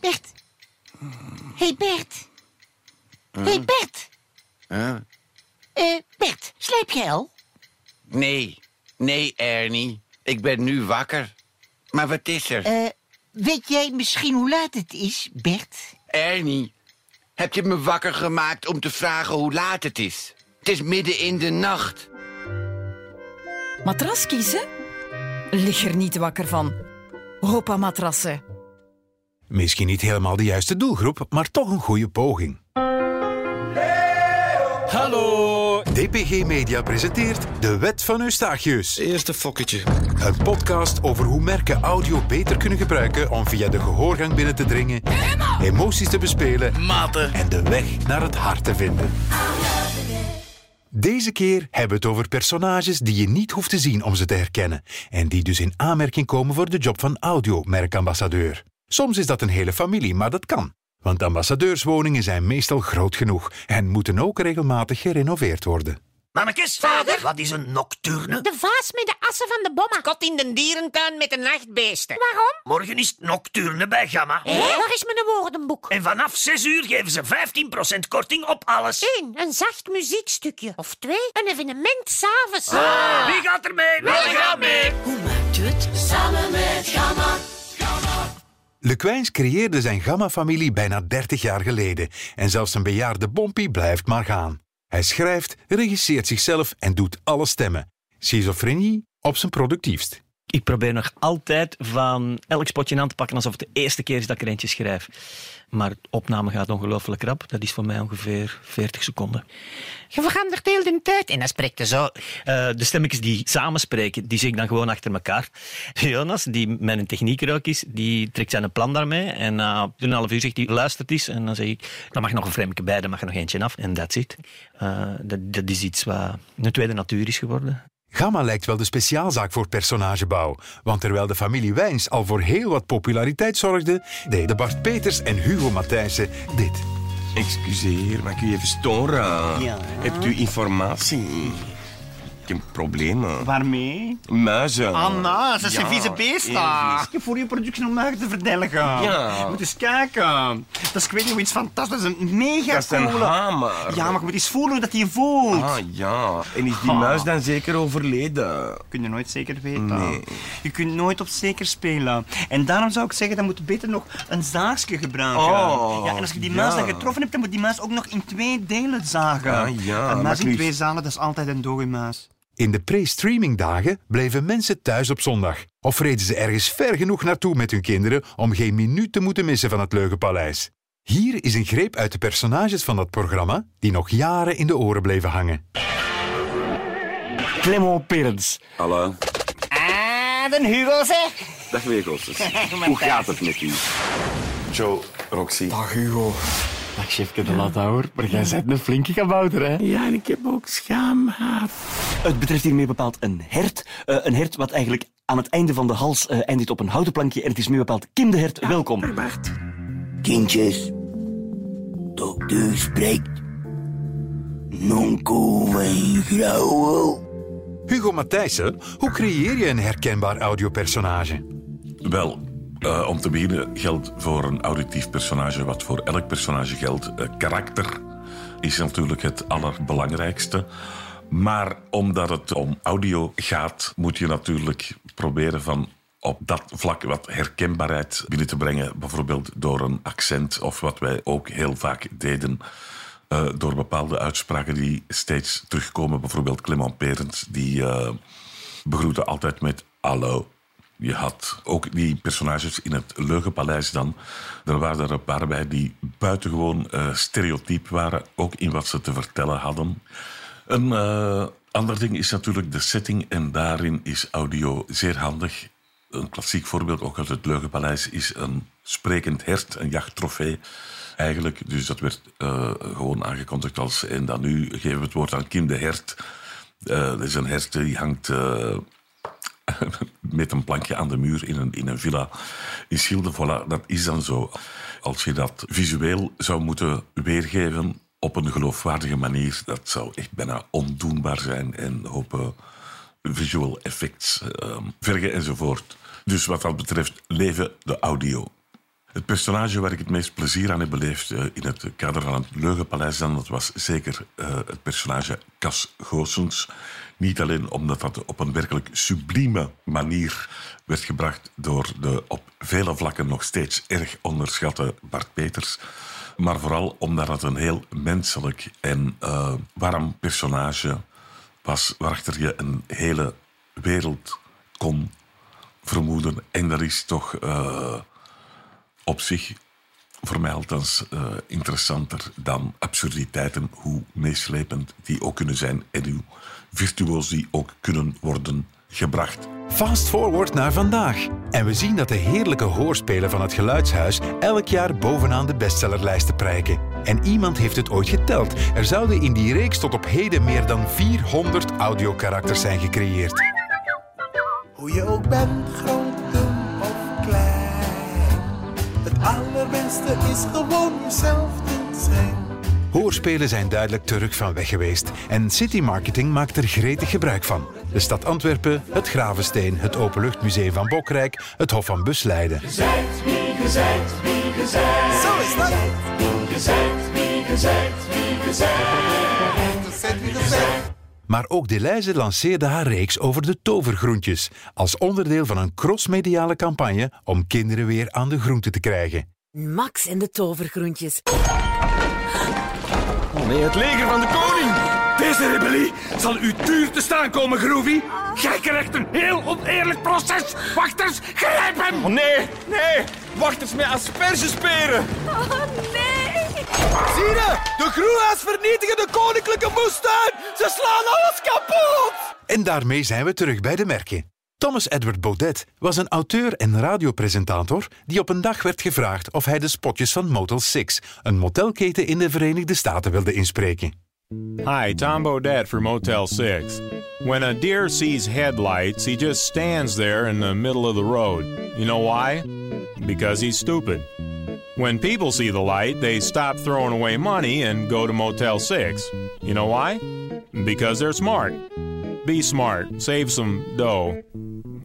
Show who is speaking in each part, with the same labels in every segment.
Speaker 1: Bert. hey Bert. hey Bert.
Speaker 2: Huh?
Speaker 1: Eh, Bert, slaap jij al?
Speaker 2: Nee, nee, Ernie. Ik ben nu wakker. Maar wat is er?
Speaker 1: Eh, weet jij misschien hoe laat het is, Bert?
Speaker 2: Ernie, heb je me wakker gemaakt om te vragen hoe laat het is? Het is midden in de nacht.
Speaker 3: Matras kiezen? Lig er niet wakker van. Hoppa matrassen.
Speaker 4: Misschien niet helemaal de juiste doelgroep, maar toch een goede poging.
Speaker 5: Hallo!
Speaker 4: DPG Media presenteert De Wet van Eustachius.
Speaker 5: Eerste fokketje.
Speaker 4: Een podcast over hoe merken audio beter kunnen gebruiken om via de gehoorgang binnen te dringen, emoties te bespelen
Speaker 5: Maten.
Speaker 4: en de weg naar het hart te vinden. Deze keer hebben we het over personages die je niet hoeft te zien om ze te herkennen en die dus in aanmerking komen voor de job van audiomerkambassadeur. Soms is dat een hele familie, maar dat kan. Want ambassadeurswoningen zijn meestal groot genoeg en moeten ook regelmatig gerenoveerd worden.
Speaker 6: Mannekes, vader, wat is een nocturne?
Speaker 1: De vaas met de assen van de bomma.
Speaker 7: Kot in de dierentuin met de nachtbeesten.
Speaker 1: Waarom?
Speaker 6: Morgen is het nocturne bij Gamma.
Speaker 1: Hé? Waar is mijn woordenboek?
Speaker 6: En vanaf 6 uur geven ze 15% korting op alles.
Speaker 1: Eén, een zacht muziekstukje. Of twee, een evenement s'avonds.
Speaker 6: Wie gaat er mee? Wij gaan mee.
Speaker 3: Hoe maakt u het?
Speaker 4: Lequijns creëerde zijn Gamma-familie bijna 30 jaar geleden en zelfs zijn bejaarde Bompie blijft maar gaan. Hij schrijft, regisseert zichzelf en doet alle stemmen. Schizofrenie op zijn productiefst.
Speaker 8: Ik probeer nog altijd van elk spotje aan te pakken alsof het de eerste keer is dat ik er eentje schrijf. Maar de opname gaat ongelooflijk rap. Dat is voor mij ongeveer 40 seconden.
Speaker 7: Je verandert heel de tijd. En dan spreekt je zo.
Speaker 8: Eh, de stemmetjes die samenspreken, die zie ik dan gewoon achter elkaar. Jonas, die met een technieker ook is, die trekt zijn plan daarmee. En na een half uur zegt hij, luistert eens. En dan zeg ik, dan mag nog een frame bij, dan mag er nog eentje af. En that's it. Eh, dat, dat is iets wat een tweede natuur is geworden.
Speaker 4: Gamma lijkt wel de speciaalzaak voor personagebouw. Want terwijl de familie Wijns al voor heel wat populariteit zorgde, deden Bart Peters en Hugo Matthijssen dit.
Speaker 5: Excuseer, mag ik u even storen?
Speaker 9: Ja.
Speaker 5: Hebt u informatie? Ik heb problemen.
Speaker 9: Waarmee?
Speaker 5: Muizen.
Speaker 9: Anna, ze zijn
Speaker 5: Ja,
Speaker 9: vieze beesten.
Speaker 5: vies.
Speaker 9: Ik heb voor je productie om mij te verdelgen.
Speaker 5: Ja.
Speaker 9: Moet eens kijken. Dat is, ik weet niet, iets fantastisch. Dat is een mega
Speaker 5: Dat is een
Speaker 9: coole-
Speaker 5: hamer.
Speaker 9: Ja, maar je moet eens voelen hoe dat hij voelt.
Speaker 5: Ah ja, en is die
Speaker 9: Ah.
Speaker 5: muis dan zeker overleden?
Speaker 9: kun je nooit zeker weten.
Speaker 5: Nee.
Speaker 9: Je kunt nooit op zeker spelen. En daarom zou ik zeggen, dan moet je beter nog een zaagje gebruiken.
Speaker 5: Oh,
Speaker 9: ja, en als je die muis dan getroffen hebt, dan moet die muis ook nog in twee delen zagen.
Speaker 5: Ah, ja,
Speaker 9: Een
Speaker 5: maar
Speaker 9: muis in twee zalen, dat is altijd een dode muis.
Speaker 4: In de pre-streaming dagen bleven mensen thuis op zondag. Of reden ze ergens ver genoeg naartoe met hun kinderen om geen minuut te moeten missen van het Leugenpaleis. Hier is een greep uit de personages van dat programma die nog jaren in de oren bleven hangen.
Speaker 9: Clemo Perens.
Speaker 5: Hallo,
Speaker 7: Ah, de Hugo zeg.
Speaker 5: dag Kosters. Hoe gaat het met u? Joe, Roxy.
Speaker 9: Dag Hugo. Dag chefke de Latouwer, maar jij bent een flinke kabouter, hè?
Speaker 5: Ja, en ik heb ook schaamhaar.
Speaker 9: Het betreft hiermee bepaald een hert. Eh, een hert wat eigenlijk aan het einde van de hals eh, eindigt op een houten plankje. En het is meer bepaald Kim de Hert. Welkom.
Speaker 5: Bart.
Speaker 6: Kindjes, dokter spreekt. Nonko en grauwel.
Speaker 4: Hugo Matthijssen, hoe creëer je een herkenbaar audiopersonage?
Speaker 10: Wel, eh, om te beginnen geldt voor een auditief personage wat voor elk personage geldt. eh, karakter is natuurlijk het allerbelangrijkste. Maar omdat het om audio gaat, moet je natuurlijk proberen van op dat vlak wat herkenbaarheid binnen te brengen. Bijvoorbeeld door een accent of wat wij ook heel vaak deden. eh, door bepaalde uitspraken die steeds terugkomen. Bijvoorbeeld Clement Perens, die begroette altijd met hallo. Je had ook die personages in het Leugenpaleis dan. Er waren er een paar bij die buitengewoon eh stereotyp waren, ook in wat ze te vertellen hadden. Een eh, ander ding is natuurlijk de setting en daarin is audio zeer handig. Een klassiek voorbeeld, ook uit het Leugenpaleis, is een sprekend hert, een jachttrofee eigenlijk. Dus dat werd eh, gewoon aangekondigd als... En dan nu geven we het woord aan Kim de Hert. Dat is een hert die hangt... met een plankje aan de muur in een, in een villa in Schilde. Voilà, dat is dan zo. Als je dat visueel zou moeten weergeven op een geloofwaardige manier, dat zou echt bijna ondoenbaar zijn. En hopen visual effects, ehm, vergen enzovoort. Dus wat dat betreft, leven de audio. Het personage waar ik het meest plezier aan heb beleefd uh, in het kader van het Leugenpaleis, dan, dat was zeker uh, het personage Cas Goossens. Niet alleen omdat dat op een werkelijk sublieme manier werd gebracht door de op vele vlakken nog steeds erg onderschatte Bart Peters, maar vooral omdat het een heel menselijk en uh, warm personage was, waarachter je een hele wereld kon vermoeden. En dat is toch op zich, voor mij althans, uh, interessanter dan absurditeiten, hoe meeslepend die ook kunnen zijn en hoe virtuoos die ook kunnen worden gebracht.
Speaker 4: Fast forward naar vandaag. En we zien dat de heerlijke hoorspelen van het Geluidshuis elk jaar bovenaan de bestsellerlijsten prijken. En iemand heeft het ooit geteld. Er zouden in die reeks tot op heden meer dan 400 audiokarakters zijn gecreëerd.
Speaker 11: Hoe je ook bent, groot, allerbeste is gewoon jezelf te zijn.
Speaker 4: Hoorspelen zijn duidelijk terug van weg geweest en City Marketing maakt er gretig gebruik van. De stad Antwerpen, het Gravensteen, het Openluchtmuseum van Bokrijk, het Hof van Busleiden.
Speaker 11: Gezegd wie wie. Zo is dat. Wie gezegd, wie gezegd, wie gezegd. Wie.
Speaker 4: Maar ook Deleuze lanceerde haar reeks over de tovergroentjes als onderdeel van een crossmediale campagne om kinderen weer aan de groente te krijgen.
Speaker 3: Max en de tovergroentjes.
Speaker 6: Oh nee, het leger van de koning! Deze rebellie zal u duur te staan komen, Groovy. Jij krijgt een heel oneerlijk proces. Wachters, grijp hem!
Speaker 12: Oh nee, nee! Wachters met aspergesperen!
Speaker 3: Oh nee!
Speaker 12: Zie je? De groeha's vernietigen de koninklijke moestuin! Ze slaan alles kapot!
Speaker 4: En daarmee zijn we terug bij de merken. Thomas Edward Baudet was een auteur en radiopresentator die op een dag werd gevraagd of hij de spotjes van Motel 6, een motelketen in de Verenigde Staten, wilde inspreken.
Speaker 13: Hi, Tom Baudet for Motel 6. When a deer sees headlights, he just stands there in the middle of the road. You know why? Because he's stupid. When people see the light, they stop throwing away money and go to Motel 6. You know why? Because they're smart. Be smart. Save some dough.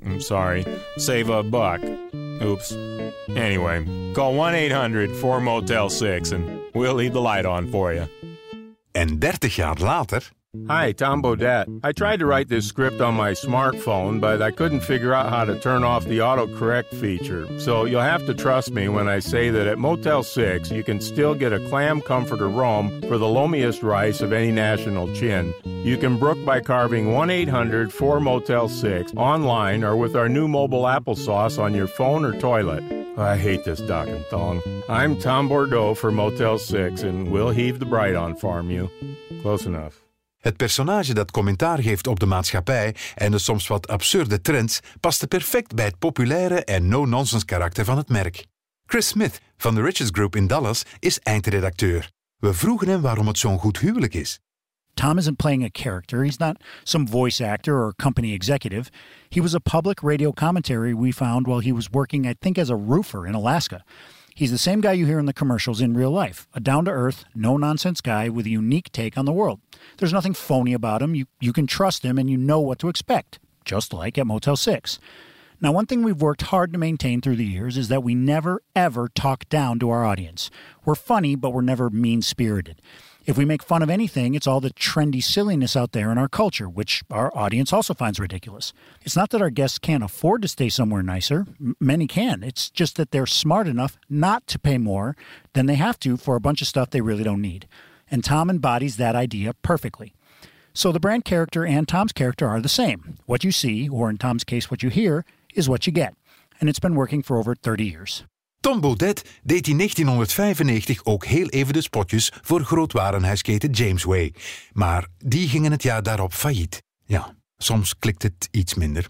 Speaker 13: I'm sorry. Save a buck. Oops. Anyway, call 1 800 4 Motel 6 and we'll leave the light on for you.
Speaker 4: En 30 jaar later.
Speaker 13: Hi, Tom Baudet. I tried to write this script on my smartphone, but I couldn't figure out how to turn off the autocorrect feature. So you'll have to trust me when I say that at Motel 6, you can still get a clam comforter roam for the loamiest rice of any national chin. You can brook by carving 1 800 4 Motel 6 online or with our new mobile applesauce on your phone or toilet. Oh, I hate this dock and thong. I'm Tom Bordeaux for Motel 6, and we'll heave the bright on farm you. Close enough.
Speaker 4: Het personage dat commentaar geeft op de maatschappij en de soms wat absurde trends paste perfect bij het populaire en no-nonsense karakter van het merk. Chris Smith van de Richards Group in Dallas is eindredacteur. We vroegen hem waarom het zo'n goed huwelijk is.
Speaker 14: Tom isn't playing a character. He's not some voice actor or company executive. He was a public radio commentary we found while he was working, I think, as a roofer in Alaska. He's the same guy you hear in the commercials in real life a down to earth, no nonsense guy with a unique take on the world. There's nothing phony about him. You, you can trust him and you know what to expect, just like at Motel 6. Now, one thing we've worked hard to maintain through the years is that we never, ever talk down to our audience. We're funny, but we're never mean spirited. If we make fun of anything, it's all the trendy silliness out there in our culture, which our audience also finds ridiculous. It's not that our guests can't afford to stay somewhere nicer, many can. It's just that they're smart enough not to pay more than they have to for a bunch of stuff they really don't need. And Tom embodies that idea perfectly. So the brand character and Tom's character are the same. What you see, or in Tom's case, what you hear, is what you get. And it's been working for over 30 years.
Speaker 4: Tom Baudet deed in 1995 ook heel even de spotjes voor grootwarenhuisketen Jamesway. Maar die gingen het jaar daarop failliet. Ja, soms klikt het iets minder.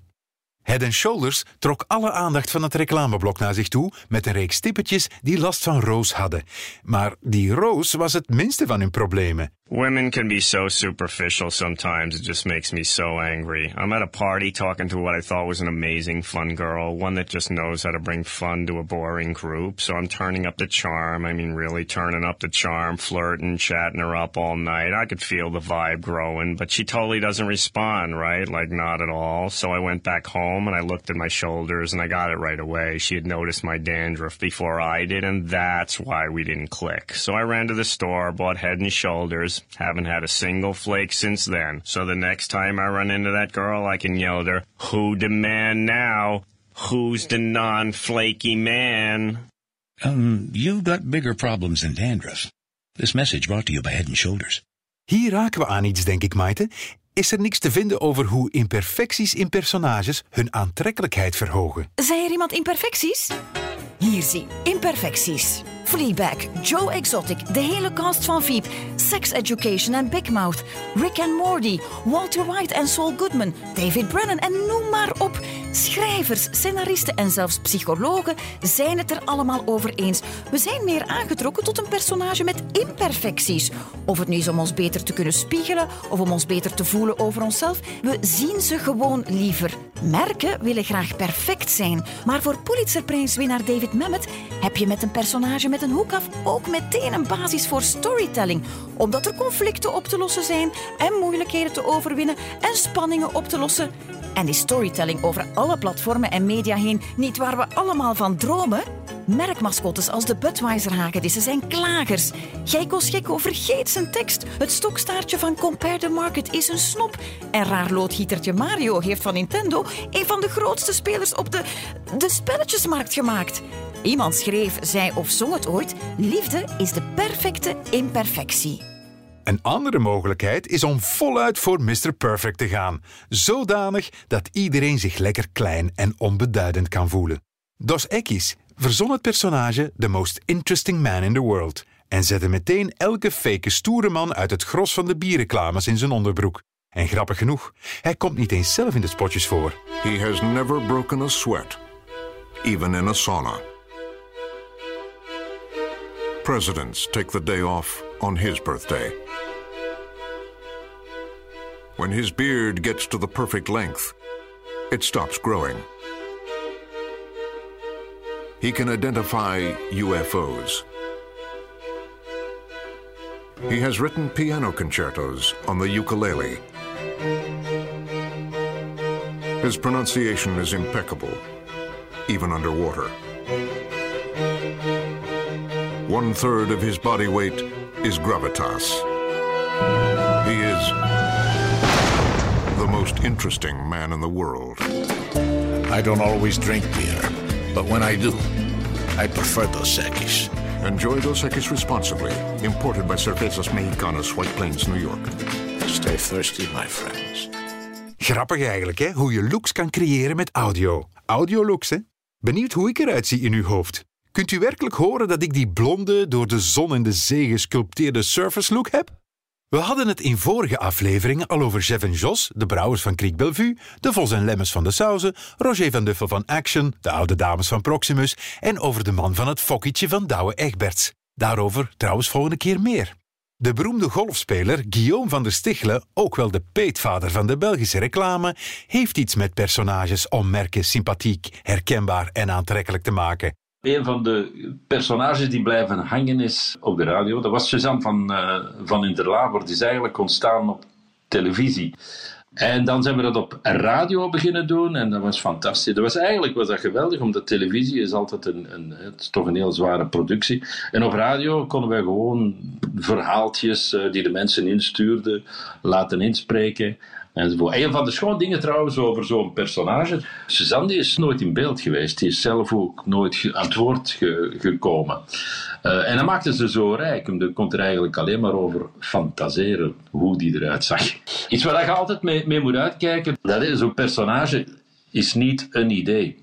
Speaker 4: Head Shoulders trok alle aandacht van het reclameblok naar zich toe met een reeks tippetjes die last van roos hadden. Maar die roos was het minste van hun problemen.
Speaker 15: Women can be so superficial sometimes. It just makes me so angry. I'm at a party talking to what I thought was an amazing fun girl, one that just knows how to bring fun to a boring group. So I'm turning up the charm. I mean, really turning up the charm, flirting, chatting her up all night. I could feel the vibe growing, but she totally doesn't respond, right? Like, not at all. So I went back home and I looked at my shoulders and I got it right away. She had noticed my dandruff before I did, and that's why we didn't click. So I ran to the store, bought Head and Shoulders. Haven't had a single flake since then. So the next time I run into that girl, I can yell at her, Who the man now? Who's the non-flaky man?
Speaker 16: Um, you've got bigger problems than dandruff. This message brought to you by Head and Shoulders.
Speaker 4: Hier raken we aan iets, denk ik, Maite. Is er niks te vinden over hoe imperfecties in personages hun aantrekkelijkheid verhogen?
Speaker 3: Zei er iemand imperfecties? Hier zie, imperfecties. Fleabag, Joe Exotic, de hele cast van Veep, Sex Education en Big Mouth, Rick and Morty, Walter White en Saul Goodman, David Brennan en noem maar op. Scenaristen en zelfs psychologen zijn het er allemaal over eens. We zijn meer aangetrokken tot een personage met imperfecties. Of het nu is om ons beter te kunnen spiegelen of om ons beter te voelen over onszelf, we zien ze gewoon liever. Merken willen graag perfect zijn, maar voor Pulitzerprijswinnaar David Mamet heb je met een personage met een hoek af ook meteen een basis voor storytelling, omdat er conflicten op te lossen zijn en moeilijkheden te overwinnen en spanningen op te lossen. En die storytelling over alle platformen en media heen niet waar we allemaal van dromen? Merkmascottes als de Budweiser-hagedissen zijn klagers. Geiko Schekko vergeet zijn tekst. Het stokstaartje van Compare the Market is een snop. En raar loodgietertje Mario heeft van Nintendo een van de grootste spelers op de, de spelletjesmarkt gemaakt. Iemand schreef, zei of zong het ooit: Liefde is de perfecte imperfectie.
Speaker 4: Een andere mogelijkheid is om voluit voor Mr. Perfect te gaan. Zodanig dat iedereen zich lekker klein en onbeduidend kan voelen. Dos Equis verzon het personage The Most Interesting Man in the World en zette meteen elke fake stoere man uit het gros van de bierreclames in zijn onderbroek. En grappig genoeg, hij komt niet eens zelf in de spotjes voor.
Speaker 17: He has never broken a sweat, even in a sauna. Presidents take the day off on his birthday. When his beard gets to the perfect length, it stops growing. He can identify UFOs. He has written piano concertos on the ukulele. His pronunciation is impeccable, even underwater. One third of his body weight is gravitas. He is most interesting man in the world.
Speaker 16: I don't always drink beer, but when I do, I prefer Dos Equis.
Speaker 17: Enjoy Dos Equis responsibly. Imported by Cervezas Mexicanas, White Plains, New York.
Speaker 16: Stay thirsty, my friends.
Speaker 4: Grappig eigenlijk, hè? Hoe je looks kan creëren met audio. Audiolooks, hè? Benieuwd hoe ik eruit zie in uw hoofd. Kunt u werkelijk horen dat ik die blonde, door de zon en de zee gesculpteerde surface look heb? We hadden het in vorige afleveringen al over Jeff en Jos, de brouwers van Kriek Bellevue, de Vos en Lemmens van de Sauzen, Roger van Duffel van Action, de oude dames van Proximus en over de man van het fokkietje van Douwe Egberts. Daarover trouwens volgende keer meer. De beroemde golfspeler Guillaume van der Stichelen, ook wel de peetvader van de Belgische reclame, heeft iets met personages om merken sympathiek, herkenbaar en aantrekkelijk te maken.
Speaker 18: Een van de personages die blijven hangen is op de radio. Dat was Suzanne van, uh, van Interlabor. Die is eigenlijk ontstaan op televisie. En dan zijn we dat op radio beginnen doen en dat was fantastisch. Dat was eigenlijk was dat geweldig, omdat televisie is altijd een, een, het is toch een heel zware productie. En op radio konden wij gewoon verhaaltjes uh, die de mensen instuurden laten inspreken. Een van de schoon dingen trouwens over zo'n personage. Suzanne is nooit in beeld geweest. Die is zelf ook nooit aan het woord ge gekomen. Uh, en dat maakte ze zo rijk. omdat komt er eigenlijk alleen maar over fantaseren hoe die eruit zag. Iets waar je altijd mee, mee moet uitkijken. Dat is zo'n personage is niet een idee.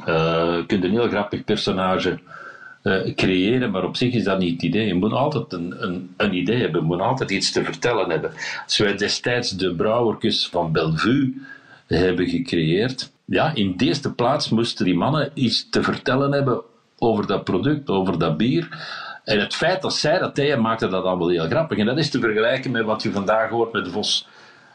Speaker 18: Uh, je kunt een heel grappig personage uh, creëren, maar op zich is dat niet het idee. Je moet altijd een, een, een idee hebben, je moet altijd iets te vertellen hebben. Als wij destijds de brouwertjes van Bellevue hebben gecreëerd, ja, in de eerste plaats moesten die mannen iets te vertellen hebben over dat product, over dat bier. En het feit dat zij dat deden, maakte dat allemaal heel grappig. En dat is te vergelijken met wat je vandaag hoort met Vos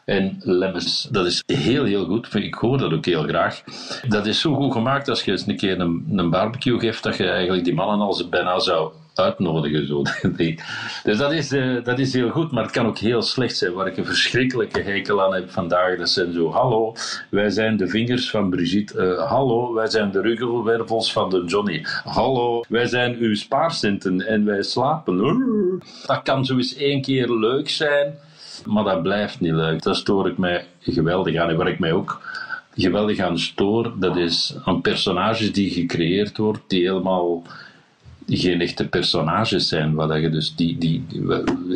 Speaker 18: en Lemmens. Dat is heel, heel goed. Ik hoor dat ook heel graag. Dat is zo goed gemaakt als je eens een keer een, een barbecue geeft, dat je eigenlijk die mannen als bijna zou uitnodigen. Zo. dus dat is, eh, dat is heel goed, maar het kan ook heel slecht zijn. Waar ik een verschrikkelijke hekel aan heb vandaag, dat zijn zo: hallo, wij zijn de vingers van Brigitte. Eh, hallo, wij zijn de ruggelwervels van de Johnny. Hallo, wij zijn uw spaarcenten en wij slapen. Dat kan zo eens één keer leuk zijn, maar dat blijft niet leuk. Daar stoor ik mij geweldig aan. En waar ik mij ook geweldig aan stoor, dat is aan personages die gecreëerd worden, die helemaal geen echte personages zijn. Wat je dus die, die, die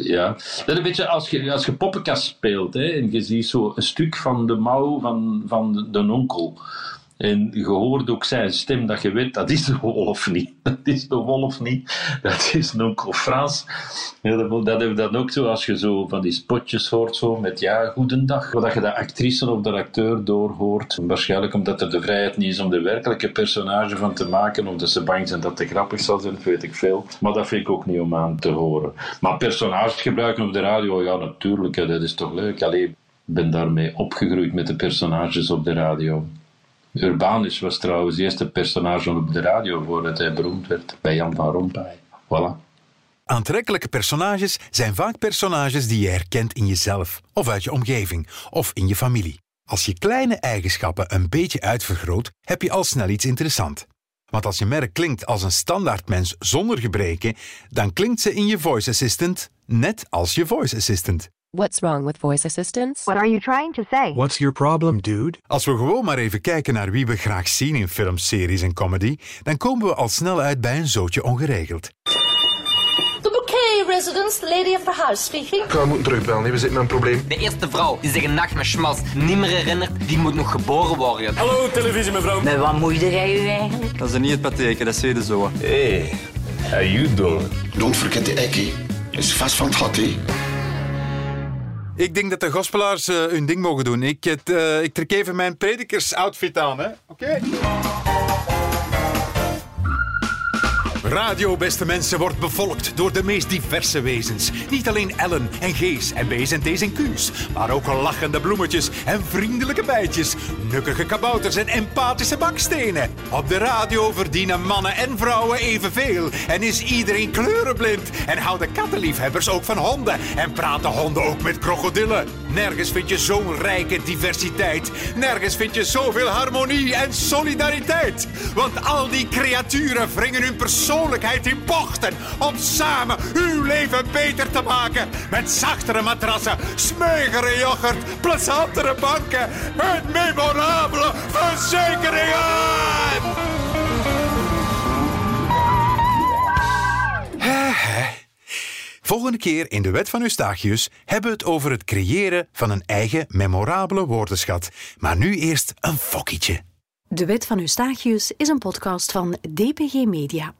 Speaker 18: ja. Dat een beetje als je, als je poppenkast speelt hè, en je ziet zo een stuk van de mouw van, van de, de onkel. En je hoort ook zijn stem dat je weet, dat is de wolf niet. Dat is de wolf niet. Dat is een Frans. Dat, dat heb je dan ook zo als je zo van die spotjes hoort zo met ja, goedendag. Dat je de actrice of de acteur doorhoort. Waarschijnlijk omdat er de vrijheid niet is om de werkelijke personage van te maken. Of dat ze bang zijn dat te grappig zal zijn, weet ik veel. Maar dat vind ik ook niet om aan te horen. Maar personages gebruiken op de radio, ja natuurlijk, dat is toch leuk. Allee, ik ben daarmee opgegroeid met de personages op de radio. Urbanus was trouwens de eerste personage op de radio voordat hij beroemd werd bij Jan van Rompuy. Voilà.
Speaker 4: Aantrekkelijke personages zijn vaak personages die je herkent in jezelf, of uit je omgeving, of in je familie. Als je kleine eigenschappen een beetje uitvergroot, heb je al snel iets interessant. Want als je merk klinkt als een standaardmens zonder gebreken, dan klinkt ze in je voice assistant net als je voice assistant.
Speaker 19: What's wrong with voice assistants? What are you trying to say?
Speaker 4: What's your problem, dude? Als we gewoon maar even kijken naar wie we graag zien in films, series en comedy, dan komen we al snel uit bij een zootje ongeregeld.
Speaker 20: The bouquet residence, the lady of the house speaking.
Speaker 21: Ik moet terugbellen, we zitten met een probleem.
Speaker 22: De eerste vrouw die zich een nacht met schmals niet meer herinnert, die moet nog geboren worden.
Speaker 21: Hallo, televisie mevrouw.
Speaker 22: Met wat moeide jij u eigenlijk?
Speaker 21: Dat is niet het patheken, dat is tweede zo. Hey, how you doing?
Speaker 23: Don't forget the eggie. Is vast van het gat, hè?
Speaker 4: Ik denk dat de gospelaars uh, hun ding mogen doen. Ik, het, uh, ik trek even mijn predikers-outfit aan, hè? Oké? Radio, beste mensen, wordt bevolkt door de meest diverse wezens. Niet alleen Ellen en Gees en B's en T's en Q's, maar ook lachende bloemetjes en vriendelijke bijtjes, nukkige kabouters en empathische bakstenen. Op de radio verdienen mannen en vrouwen evenveel en is iedereen kleurenblind en houden kattenliefhebbers ook van honden en praten honden ook met krokodillen. Nergens vind je zo'n rijke diversiteit. Nergens vind je zoveel harmonie en solidariteit. Want al die creaturen wringen hun in bochten om samen uw leven beter te maken. Met zachtere matrassen, smeugere yoghurt, plezantere banken en memorabele verzekeringen. Volgende keer in de Wet van Eustachius hebben we het over het creëren van een eigen memorabele woordenschat. Maar nu eerst een fokkietje.
Speaker 24: De Wet van Eustachius is een podcast van DPG Media.